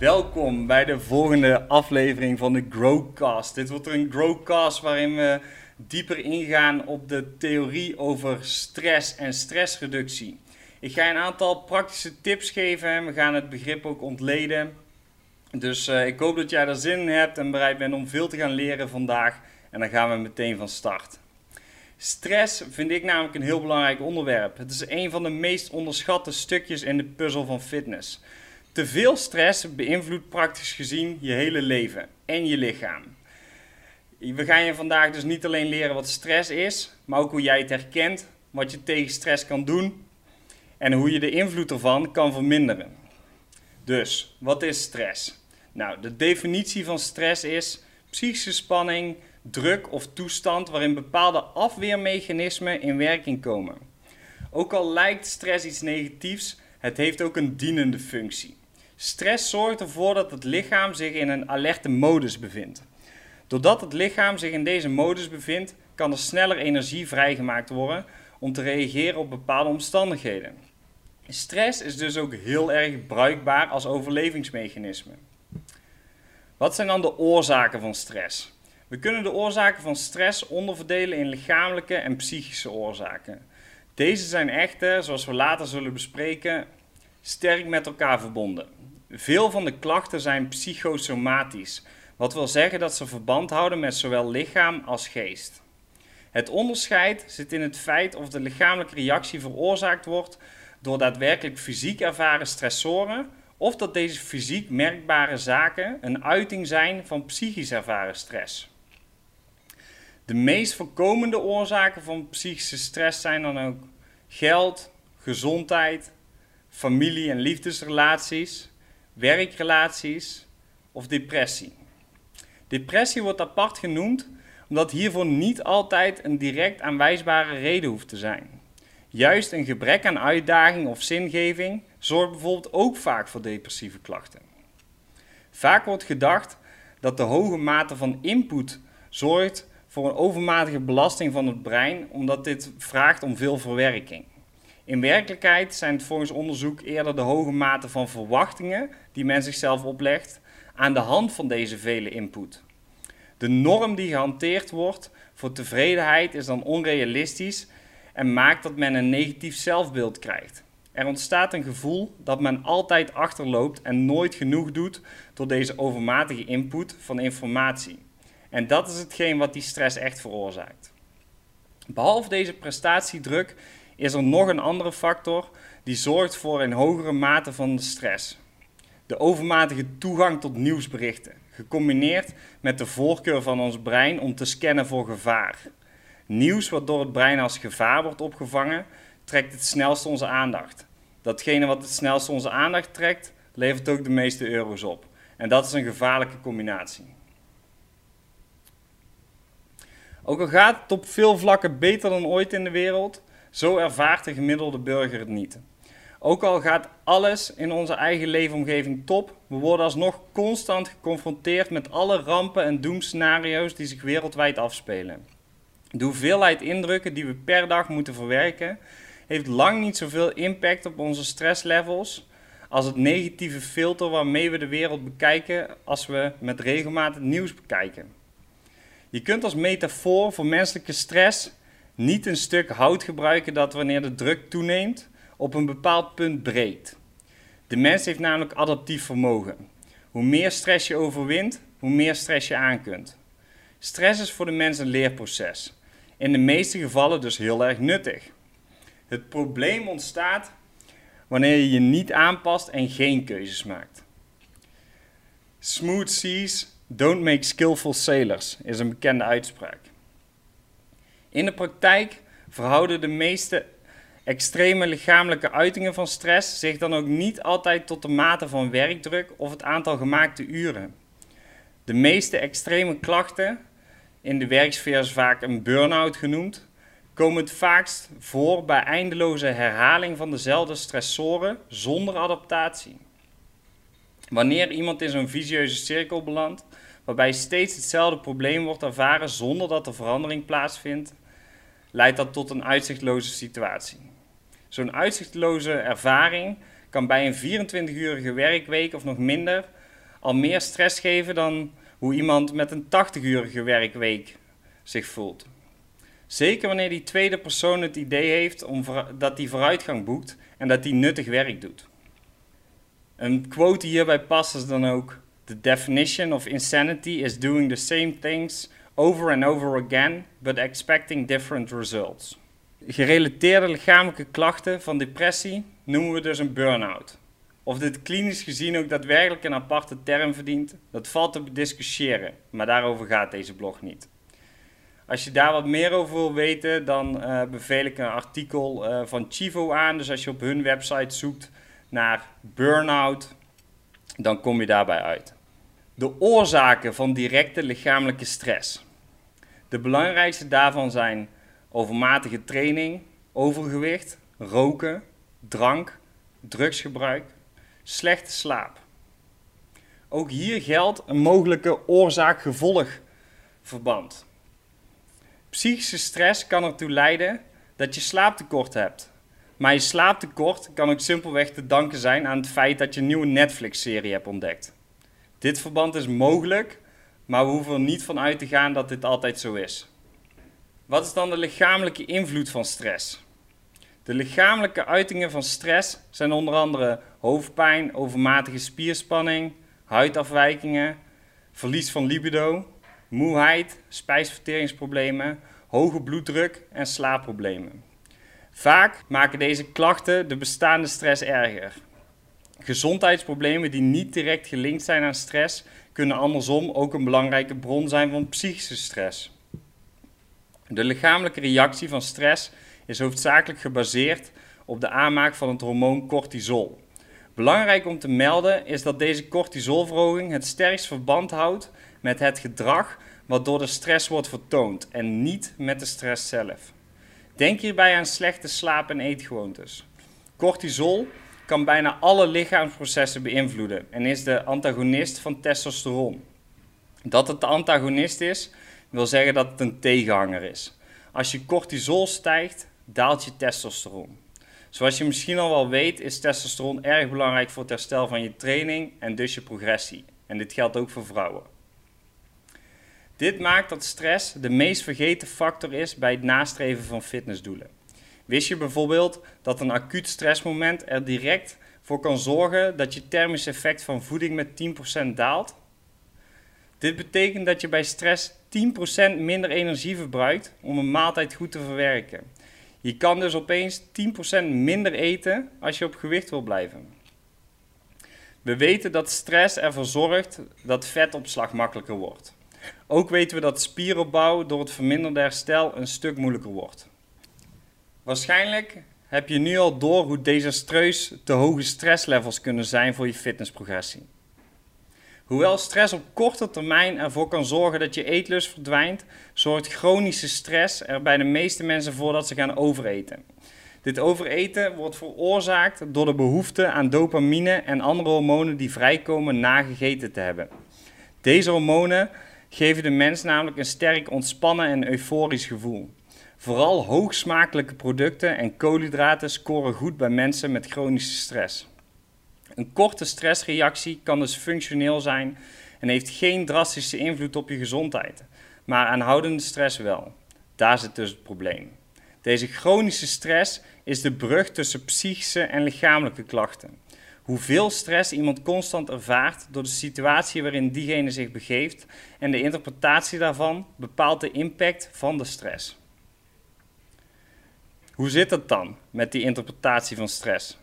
Welkom bij de volgende aflevering van de Growcast. Dit wordt een Growcast waarin we dieper ingaan op de theorie over stress en stressreductie. Ik ga een aantal praktische tips geven en we gaan het begrip ook ontleden. Dus uh, ik hoop dat jij er zin in hebt en bereid bent om veel te gaan leren vandaag. En dan gaan we meteen van start. Stress vind ik namelijk een heel belangrijk onderwerp. Het is een van de meest onderschatte stukjes in de puzzel van fitness. Te veel stress beïnvloedt praktisch gezien je hele leven en je lichaam. We gaan je vandaag dus niet alleen leren wat stress is, maar ook hoe jij het herkent, wat je tegen stress kan doen en hoe je de invloed ervan kan verminderen. Dus, wat is stress? Nou, de definitie van stress is psychische spanning, druk of toestand waarin bepaalde afweermechanismen in werking komen. Ook al lijkt stress iets negatiefs, het heeft ook een dienende functie. Stress zorgt ervoor dat het lichaam zich in een alerte modus bevindt. Doordat het lichaam zich in deze modus bevindt, kan er sneller energie vrijgemaakt worden om te reageren op bepaalde omstandigheden. Stress is dus ook heel erg bruikbaar als overlevingsmechanisme. Wat zijn dan de oorzaken van stress? We kunnen de oorzaken van stress onderverdelen in lichamelijke en psychische oorzaken. Deze zijn echter, zoals we later zullen bespreken, sterk met elkaar verbonden. Veel van de klachten zijn psychosomatisch, wat wil zeggen dat ze verband houden met zowel lichaam als geest. Het onderscheid zit in het feit of de lichamelijke reactie veroorzaakt wordt door daadwerkelijk fysiek ervaren stressoren of dat deze fysiek merkbare zaken een uiting zijn van psychisch ervaren stress. De meest voorkomende oorzaken van psychische stress zijn dan ook geld, gezondheid, familie- en liefdesrelaties, werkrelaties of depressie. Depressie wordt apart genoemd omdat hiervoor niet altijd een direct aanwijsbare reden hoeft te zijn. Juist een gebrek aan uitdaging of zingeving zorgt bijvoorbeeld ook vaak voor depressieve klachten. Vaak wordt gedacht dat de hoge mate van input zorgt voor een overmatige belasting van het brein, omdat dit vraagt om veel verwerking. In werkelijkheid zijn het volgens onderzoek eerder de hoge mate van verwachtingen die men zichzelf oplegt aan de hand van deze vele input. De norm die gehanteerd wordt voor tevredenheid is dan onrealistisch en maakt dat men een negatief zelfbeeld krijgt. Er ontstaat een gevoel dat men altijd achterloopt en nooit genoeg doet door deze overmatige input van informatie. En dat is hetgeen wat die stress echt veroorzaakt. Behalve deze prestatiedruk is er nog een andere factor die zorgt voor een hogere mate van stress. De overmatige toegang tot nieuwsberichten, gecombineerd met de voorkeur van ons brein om te scannen voor gevaar. Nieuws wat door het brein als gevaar wordt opgevangen, trekt het snelst onze aandacht. Datgene wat het snelst onze aandacht trekt, levert ook de meeste euro's op. En dat is een gevaarlijke combinatie. Ook al gaat het op veel vlakken beter dan ooit in de wereld, zo ervaart de gemiddelde burger het niet. Ook al gaat alles in onze eigen leefomgeving top, we worden alsnog constant geconfronteerd met alle rampen en doemscenario's die zich wereldwijd afspelen. De hoeveelheid indrukken die we per dag moeten verwerken, heeft lang niet zoveel impact op onze stresslevels als het negatieve filter waarmee we de wereld bekijken als we met regelmatig het nieuws bekijken. Je kunt als metafoor voor menselijke stress niet een stuk hout gebruiken dat wanneer de druk toeneemt op een bepaald punt breekt. De mens heeft namelijk adaptief vermogen. Hoe meer stress je overwint, hoe meer stress je aan kunt. Stress is voor de mens een leerproces. In de meeste gevallen dus heel erg nuttig. Het probleem ontstaat wanneer je je niet aanpast en geen keuzes maakt. Smooth seas don't make skillful sailors is een bekende uitspraak. In de praktijk verhouden de meeste extreme lichamelijke uitingen van stress zich dan ook niet altijd tot de mate van werkdruk of het aantal gemaakte uren. De meeste extreme klachten, in de werksfeer vaak een burn-out genoemd, komen het vaakst voor bij eindeloze herhaling van dezelfde stressoren zonder adaptatie. Wanneer iemand in zo'n visieuze cirkel belandt, waarbij steeds hetzelfde probleem wordt ervaren zonder dat er verandering plaatsvindt, leidt dat tot een uitzichtloze situatie. Zo'n uitzichtloze ervaring kan bij een 24-urige werkweek of nog minder al meer stress geven dan hoe iemand met een 80-urige werkweek zich voelt. Zeker wanneer die tweede persoon het idee heeft om dat hij vooruitgang boekt en dat hij nuttig werk doet. Een quote hierbij past is dan ook: The definition of insanity is doing the same things over and over again, but expecting different results. Gerelateerde lichamelijke klachten van depressie noemen we dus een burn-out. Of dit klinisch gezien ook daadwerkelijk een aparte term verdient, dat valt te discussiëren, maar daarover gaat deze blog niet. Als je daar wat meer over wil weten, dan uh, beveel ik een artikel uh, van Chivo aan. Dus als je op hun website zoekt naar burn-out, dan kom je daarbij uit. De oorzaken van directe lichamelijke stress. De belangrijkste daarvan zijn overmatige training, overgewicht, roken, drank, drugsgebruik, slechte slaap. Ook hier geldt een mogelijke oorzaak-gevolg verband. Psychische stress kan ertoe leiden dat je slaaptekort hebt. Maar je slaaptekort kan ook simpelweg te danken zijn aan het feit dat je een nieuwe Netflix-serie hebt ontdekt. Dit verband is mogelijk, maar we hoeven er niet van uit te gaan dat dit altijd zo is. Wat is dan de lichamelijke invloed van stress? De lichamelijke uitingen van stress zijn onder andere hoofdpijn, overmatige spierspanning, huidafwijkingen, verlies van libido, moeheid, spijsverteringsproblemen, hoge bloeddruk en slaapproblemen. Vaak maken deze klachten de bestaande stress erger. Gezondheidsproblemen die niet direct gelinkt zijn aan stress kunnen andersom ook een belangrijke bron zijn van psychische stress. De lichamelijke reactie van stress is hoofdzakelijk gebaseerd op de aanmaak van het hormoon cortisol. Belangrijk om te melden is dat deze cortisolverhoging het sterkst verband houdt met het gedrag wat door de stress wordt vertoond en niet met de stress zelf. Denk hierbij aan slechte slaap- en eetgewoontes. Cortisol kan bijna alle lichaamsprocessen beïnvloeden en is de antagonist van testosteron. Dat het de antagonist is, wil zeggen dat het een tegenhanger is. Als je cortisol stijgt, daalt je testosteron. Zoals je misschien al wel weet, is testosteron erg belangrijk voor het herstel van je training en dus je progressie. En dit geldt ook voor vrouwen. Dit maakt dat stress de meest vergeten factor is bij het nastreven van fitnessdoelen. Wist je bijvoorbeeld dat een acuut stressmoment er direct voor kan zorgen dat je thermisch effect van voeding met 10% daalt? Dit betekent dat je bij stress 10% minder energie verbruikt om een maaltijd goed te verwerken. Je kan dus opeens 10% minder eten als je op gewicht wil blijven. We weten dat stress ervoor zorgt dat vetopslag makkelijker wordt. Ook weten we dat spieropbouw door het verminderde herstel een stuk moeilijker wordt. Waarschijnlijk heb je nu al door hoe desastreus te hoge stresslevels kunnen zijn voor je fitnessprogressie. Hoewel stress op korte termijn ervoor kan zorgen dat je eetlust verdwijnt, zorgt chronische stress er bij de meeste mensen voor dat ze gaan overeten. Dit overeten wordt veroorzaakt door de behoefte aan dopamine en andere hormonen die vrijkomen na gegeten te hebben. Deze hormonen geven de mens namelijk een sterk ontspannen en euforisch gevoel. Vooral hoogsmakelijke producten en koolhydraten scoren goed bij mensen met chronische stress. Een korte stressreactie kan dus functioneel zijn en heeft geen drastische invloed op je gezondheid, maar aanhoudende stress wel. Daar zit dus het probleem. Deze chronische stress is de brug tussen psychische en lichamelijke klachten. Hoeveel stress iemand constant ervaart door de situatie waarin diegene zich begeeft en de interpretatie daarvan bepaalt de impact van de stress. Hoe zit het dan met die interpretatie van stress?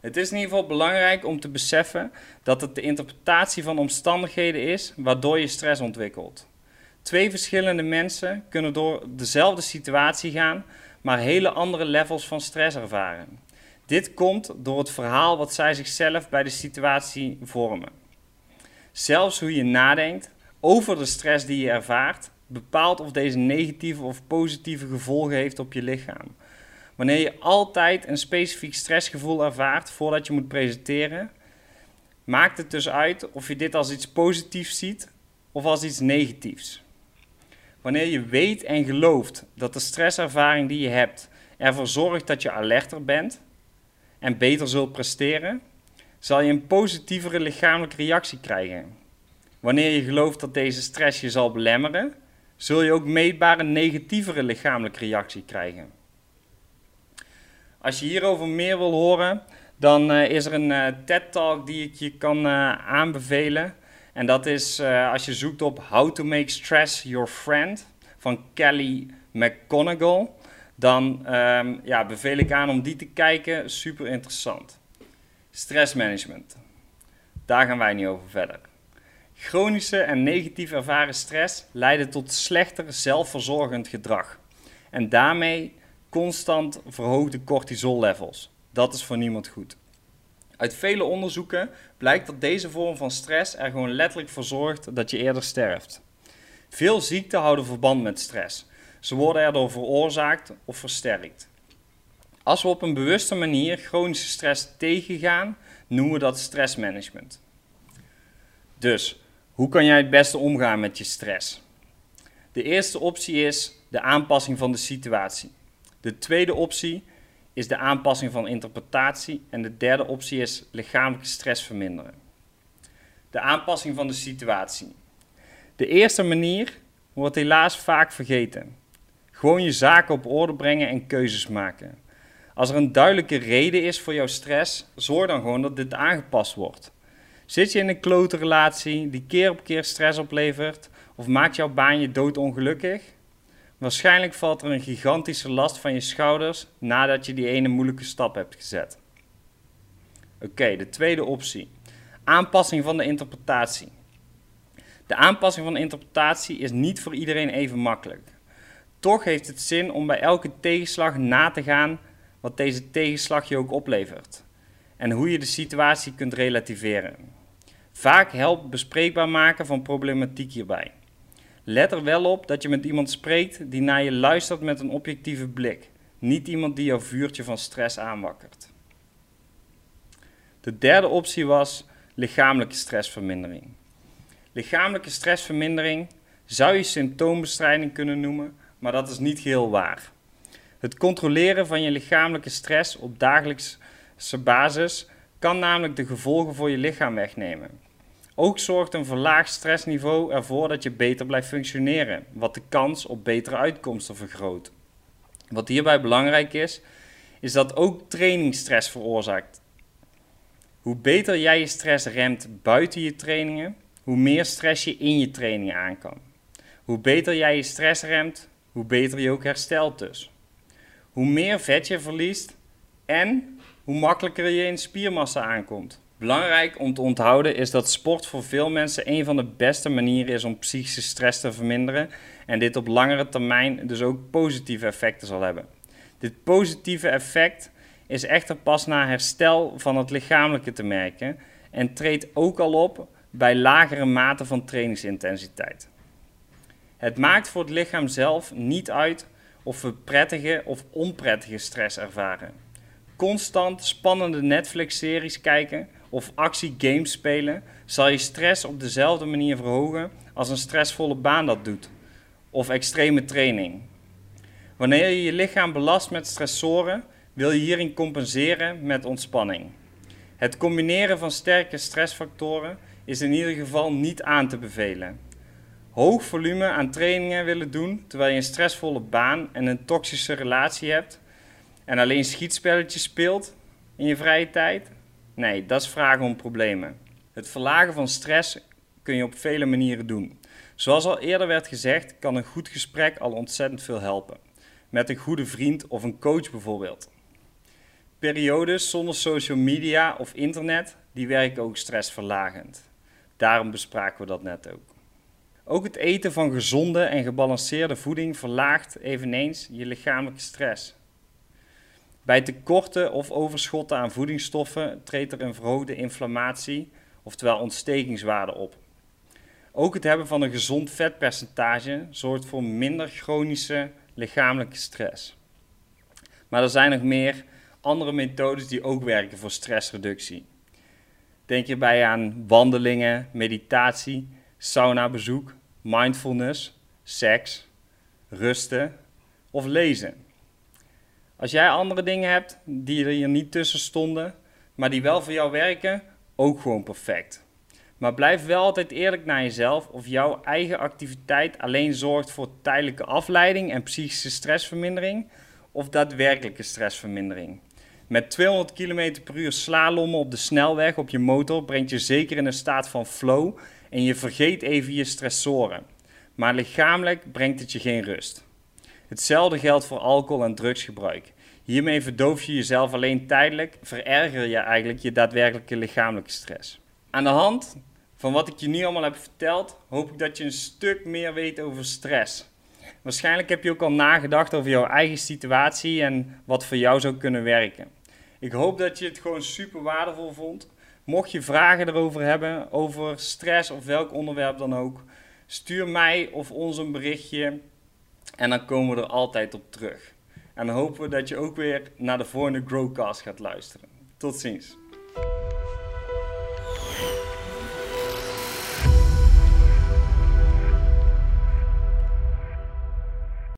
Het is in ieder geval belangrijk om te beseffen dat het de interpretatie van omstandigheden is waardoor je stress ontwikkelt. Twee verschillende mensen kunnen door dezelfde situatie gaan, maar hele andere levels van stress ervaren. Dit komt door het verhaal wat zij zichzelf bij de situatie vormen. Zelfs hoe je nadenkt over de stress die je ervaart, bepaalt of deze negatieve of positieve gevolgen heeft op je lichaam. Wanneer je altijd een specifiek stressgevoel ervaart voordat je moet presenteren, maakt het dus uit of je dit als iets positiefs ziet of als iets negatiefs. Wanneer je weet en gelooft dat de stresservaring die je hebt ervoor zorgt dat je alerter bent en beter zult presteren, zal je een positievere lichamelijke reactie krijgen. Wanneer je gelooft dat deze stress je zal belemmeren, zul je ook meetbaar een negatievere lichamelijke reactie krijgen. Als je hierover meer wil horen, dan uh, is er een uh, TED-talk die ik je kan uh, aanbevelen. En dat is als je zoekt op How to Make Stress Your Friend van Kelly McGonigal. Dan um, ja, beveel ik aan om die te kijken. Super interessant. Stressmanagement. Daar gaan wij niet over verder. Chronische en negatief ervaren stress leiden tot slechter zelfverzorgend gedrag. En daarmee constant verhoogde cortisollevels. Dat is voor niemand goed. Uit vele onderzoeken blijkt dat deze vorm van stress er gewoon letterlijk voor zorgt dat je eerder sterft. Veel ziekten houden verband met stress. Ze worden erdoor veroorzaakt of versterkt. Als we op een bewuste manier chronische stress tegengaan, noemen we dat stressmanagement. Dus, hoe kan jij het beste omgaan met je stress? De eerste optie is de aanpassing van de situatie. De tweede optie is de aanpassing van interpretatie. En de derde optie is lichamelijke stress verminderen. De aanpassing van de situatie. De eerste manier wordt helaas vaak vergeten. Gewoon je zaken op orde brengen en keuzes maken. Als er een duidelijke reden is voor jouw stress, zorg dan gewoon dat dit aangepast wordt. Zit je in een klote relatie die keer op keer stress oplevert, of maakt jouw baan je doodongelukkig? Waarschijnlijk valt er een gigantische last van je schouders nadat je die ene moeilijke stap hebt gezet. Oké, de tweede optie. Aanpassing van de interpretatie. De aanpassing van de interpretatie is niet voor iedereen even makkelijk. Toch heeft het zin om bij elke tegenslag na te gaan wat deze tegenslag je ook oplevert en hoe je de situatie kunt relativeren. Vaak helpt bespreekbaar maken van problematiek hierbij. Let er wel op dat je met iemand spreekt die naar je luistert met een objectieve blik, niet iemand die jouw vuurtje van stress aanwakkert. De derde optie was lichamelijke stressvermindering. Lichamelijke stressvermindering zou je symptoombestrijding kunnen noemen, maar dat is niet geheel waar. Het controleren van je lichamelijke stress op dagelijkse basis kan namelijk de gevolgen voor je lichaam wegnemen. Ook zorgt een verlaagd stressniveau ervoor dat je beter blijft functioneren, wat de kans op betere uitkomsten vergroot. Wat hierbij belangrijk is, is dat ook training stress veroorzaakt. Hoe beter jij je stress remt buiten je trainingen, hoe meer stress je in je trainingen aan kan. Hoe beter jij je stress remt, hoe beter je ook herstelt dus. Hoe meer vet je verliest en hoe makkelijker je in spiermassa aankomt. Belangrijk om te onthouden is dat sport voor veel mensen een van de beste manieren is om psychische stress te verminderen en dit op langere termijn dus ook positieve effecten zal hebben. Dit positieve effect is echter pas na herstel van het lichamelijke te merken en treedt ook al op bij lagere mate van trainingsintensiteit. Het maakt voor het lichaam zelf niet uit of we prettige of onprettige stress ervaren. Constant spannende Netflix-series kijken of actie-games spelen zal je stress op dezelfde manier verhogen als een stressvolle baan dat doet, of extreme training. Wanneer je je lichaam belast met stressoren, wil je hierin compenseren met ontspanning. Het combineren van sterke stressfactoren is in ieder geval niet aan te bevelen. Hoog volume aan trainingen willen doen terwijl je een stressvolle baan en een toxische relatie hebt en alleen schietspelletjes speelt in je vrije tijd? Nee, dat is vragen om problemen. Het verlagen van stress kun je op vele manieren doen. Zoals al eerder werd gezegd, kan een goed gesprek al ontzettend veel helpen. Met een goede vriend of een coach bijvoorbeeld. Periodes zonder social media of internet, die werken ook stressverlagend. Daarom bespraken we dat net ook. Ook het eten van gezonde en gebalanceerde voeding verlaagt eveneens je lichamelijke stress. Bij tekorten of overschotten aan voedingsstoffen treedt er een verhoogde inflammatie, oftewel ontstekingswaarde op. Ook het hebben van een gezond vetpercentage zorgt voor minder chronische lichamelijke stress. Maar er zijn nog meer andere methodes die ook werken voor stressreductie. Denk hierbij aan wandelingen, meditatie, saunabezoek, mindfulness, seks, rusten of lezen. Als jij andere dingen hebt die er hier niet tussen stonden, maar die wel voor jou werken, ook gewoon perfect. Maar blijf wel altijd eerlijk naar jezelf of jouw eigen activiteit alleen zorgt voor tijdelijke afleiding en psychische stressvermindering of daadwerkelijke stressvermindering. Met 200 km per uur slalommen op de snelweg op je motor brengt je zeker in een staat van flow en je vergeet even je stressoren. Maar lichamelijk brengt het je geen rust. Hetzelfde geldt voor alcohol en drugsgebruik. Hiermee verdoof je jezelf alleen tijdelijk, vererger je eigenlijk je daadwerkelijke lichamelijke stress. Aan de hand van wat ik je nu allemaal heb verteld, hoop ik dat je een stuk meer weet over stress. Waarschijnlijk heb je ook al nagedacht over jouw eigen situatie en wat voor jou zou kunnen werken. Ik hoop dat je het gewoon super waardevol vond. Mocht je vragen erover hebben, over stress of welk onderwerp dan ook, stuur mij of ons een berichtje en dan komen we er altijd op terug. En dan hopen we dat je ook weer naar de volgende Growcast gaat luisteren. Tot ziens.